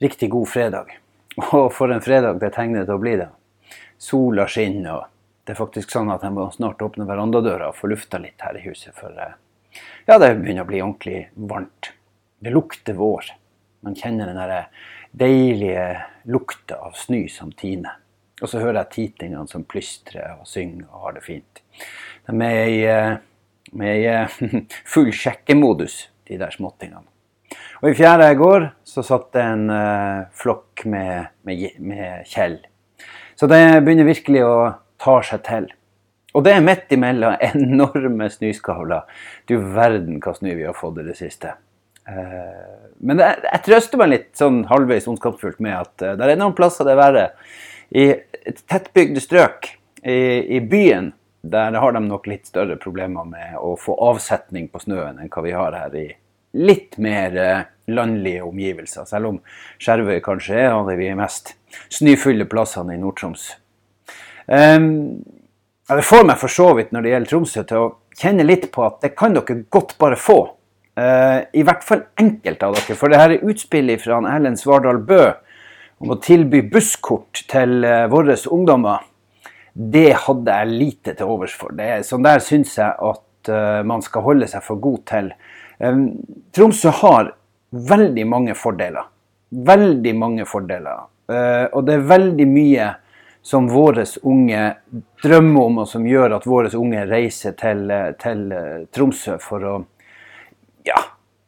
riktig god fredag. Og for en fredag det tegner til å bli det. Sola skinner, og det er faktisk sånn at jeg må snart åpne verandadøra og få lufta litt her i huset. For eh, ja, det begynner å bli ordentlig varmt. Det lukter vår. Man kjenner den derre deilige lukta av snø som tiner. Og så hører jeg titingene som plystrer og synger og har det fint. De er i, eh, med i eh, full sjekkemodus, de der småtingene. Og i fjæra i går så satt det en uh, flokk med, med, med Kjell. Så det begynner virkelig å ta seg til. Og det er midt imellom enorme snøskavler. Du verden hva snø vi har fått i det siste. Uh, men det, jeg trøster meg litt sånn halvveis ondskapsfullt med at uh, det er noen plasser det er verre. I tettbygde strøk i, i byen der har de nok litt større problemer med å få avsetning på snøen enn hva vi har her i litt mer eh, landlige omgivelser. Selv om Skjervøy kanskje er av de mest snøfulle plassene i Nord-Troms. Um, det får meg for så vidt når det gjelder Tromsø til å kjenne litt på at det kan dere godt bare få. Uh, I hvert fall enkelte av dere. For det her er utspillet fra Erlend Svardal Bø om å tilby busskort til uh, våre ungdommer det hadde jeg lite til overs for. Det, sånn der syns jeg at man skal holde seg for god til. Tromsø har veldig mange fordeler. Veldig mange fordeler. Uh, og det er veldig mye som våre unge drømmer om, og som gjør at våre unge reiser til, til uh, Tromsø for å ja,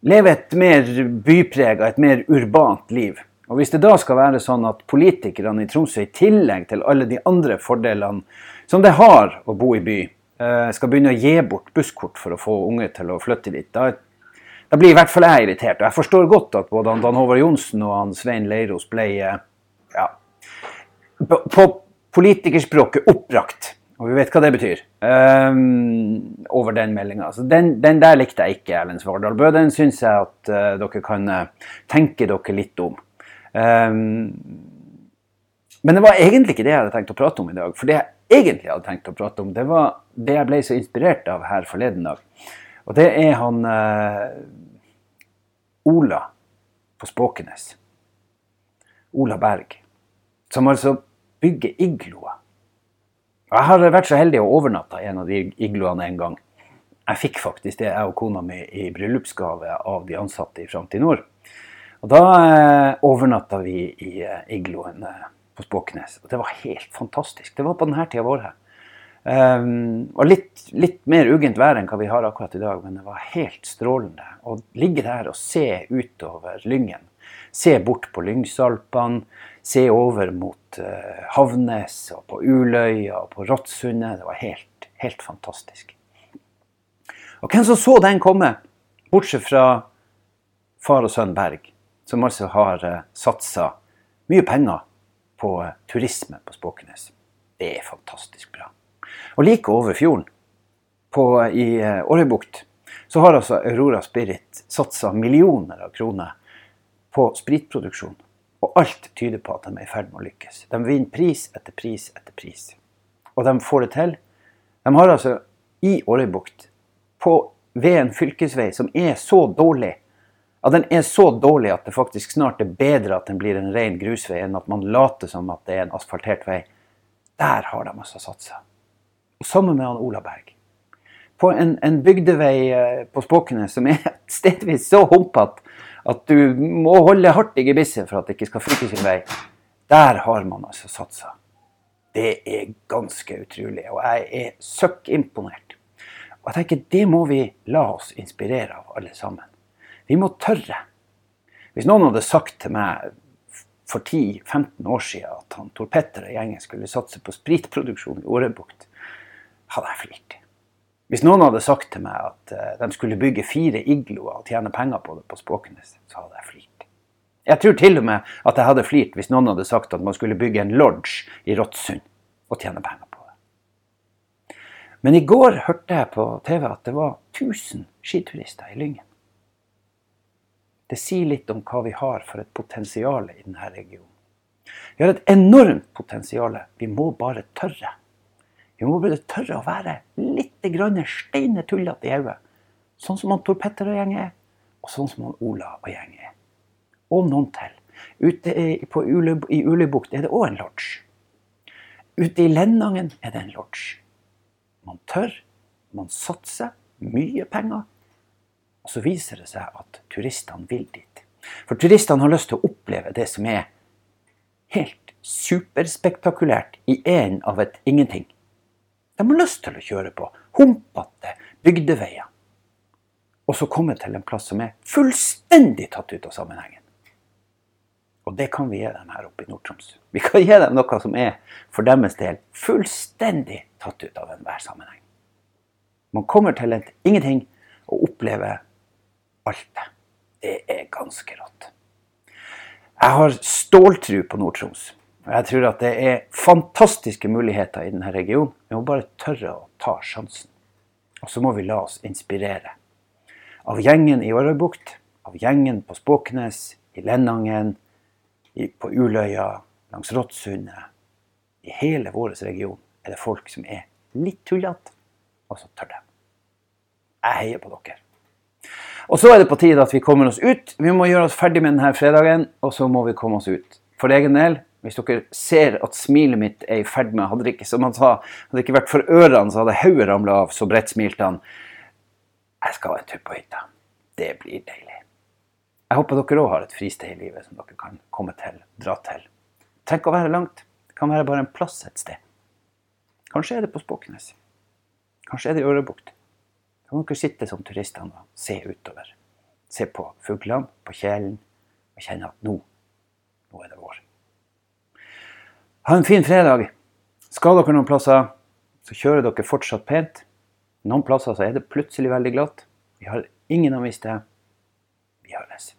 leve et mer byprega, et mer urbant liv. Og Hvis det da skal være sånn at politikerne i Tromsø, i tillegg til alle de andre fordelene som det har å bo i by, eh, skal begynne å gi bort busskort for å få unge til å flytte dit, da, da blir i hvert fall jeg irritert. Og jeg forstår godt at både Dan Håvard Johnsen og han Svein Leiros ble eh, ja, på, politikerspråket oppbrakt. Og vi vet hva det betyr. Um, over den meldinga. Den, den, der likte jeg ikke, Erlend Svardal Bø. Den syns jeg at uh, dere kan tenke dere litt om. Um, men det var egentlig ikke det jeg hadde tenkt å prate om i dag. For det jeg egentlig hadde tenkt å prate om, det var det jeg ble så inspirert av her forleden dag. Og det er han eh, Ola på Spåkenes. Ola Berg. Som altså bygger igloer. Jeg har vært så heldig å overnatte en av de igloene en gang. Jeg fikk faktisk det, jeg og kona mi, i bryllupsgave av de ansatte i Framtid Nord. Og Da eh, overnatta vi i eh, igloen eh, på Spåknes. Og det var helt fantastisk. Det var på denne tida av året. Um, og litt, litt, mer uggent vær enn hva vi har akkurat i dag, men det var helt strålende. Å ligge der og se utover Lyngen. Se bort på Lyngsalpene. Se over mot uh, Havnes og på Uløya og på Rottsundet. Det var helt, helt fantastisk. Og hvem som så den komme, bortsett fra far og sønn Berg, som altså har uh, eh, satsa mye penger på uh, turisme på Spåkenes. Det er fantastisk bra. Og like over fjorden, på, i Årøybukt, så har altså Aurora Spirit satsa millioner av kroner på spritproduksjon. Og alt tyder på at de er i ferd med å lykkes. De vinner pris etter pris etter pris. Og de får det til. De har altså i Årøybukt, ved en fylkesvei som er så dårlig at den er så dårlig at det faktisk snart er bedre at den blir en ren grusvei, enn at man later som at det er en asfaltert vei. Der har de altså satsa. Sammen med han Ola Berg. På en, en bygdevei eh, på Spåkene som er stedvis så humpete at du må holde hardt i gebisset for at det ikke skal funke sin vei. Der har man altså satsa. Det er ganske utrolig, og jeg er søkk imponert. Og jeg tenker det må vi la oss inspirere av, alle sammen. Vi må tørre. Hvis noen hadde sagt til meg for 10-15 år siden at han Tor Petter og gjengen skulle satse på spritproduksjon i Årebukt, hadde jeg flirt. Hvis noen hadde sagt til meg at eh, de skulle bygge fire igloer og tjene penger på det på Spåkenes, så hadde jeg flirt. Jeg tror til og med at jeg hadde flirt hvis noen hadde sagt at man skulle bygge en lodge i Råttsund og tjene penger på det. Men i går hørte jeg på TV at det var 1000 skiturister i Lyngen. Det sier litt om hva vi har for et potensial i denne regionen. Vi har et enormt potensial. Vi må bare tørre. Vi må bare tørre å være litt steine tullete i hodet. Sånn som han Tor Petter og gjengen er, og sånn som han Ola og gjengen er. Og noen til. Ute i, Ule, i Ulebukt er det òg en lodge. Ute i Lennangen er det en lodge. Man tør, man satser mye penger. Og så viser det seg at turistene vil dit. For turistene har lyst til å oppleve det som er helt superspektakulært i en av et ingenting. De har lyst til å kjøre på humpete bygdeveier. Og så komme til en plass som er fullstendig tatt ut av sammenhengen. Og det kan vi gi dem her oppe i Nord-Troms. Vi kan gi dem noe som er for deres del fullstendig tatt ut av enhver sammenheng. Man kommer til et ingenting og opplever alt det. Det er ganske rått. Jeg har ståltru på Nord-Troms. Jeg tror at det er fantastiske muligheter i denne regionen. Vi må bare tørre å ta sjansen. Og så må vi la oss inspirere. Av gjengen i Årøybukt, av gjengen på Spåknes, i Lennangen, på Uløya, langs Rottsundet. I hele vår region er det folk som er litt tullete, og så tør de. Jeg heier på dere. Og så er det på tide at vi kommer oss ut. Vi må gjøre oss ferdig med denne fredagen, og så må vi komme oss ut. For egen del, hvis dere ser at smilet mitt er i ferd med Hadde det ikke, som han sa, hadde det ikke vært for ørene, så hadde hodet ramla av, så bredt smilte han. Jeg skal ha en tur på hytta. Det blir deilig. Jeg håper dere òg har et fristed i livet som dere kan komme til, dra til. Trenger ikke å være langt. Det kan være bare en plass et sted. Kanskje er det på Spåknes. Kanskje er det i Ørebukt. Da kan dere sitte som turistene og se utover. Se på fuglene, på kjelen, og kjenne at nå, nå er det vår. Ha en fin fredag. Skal dere noen plasser, så kjører dere fortsatt pent. Noen plasser så er det plutselig veldig glatt. Vi har ingen å miste. Vi høres.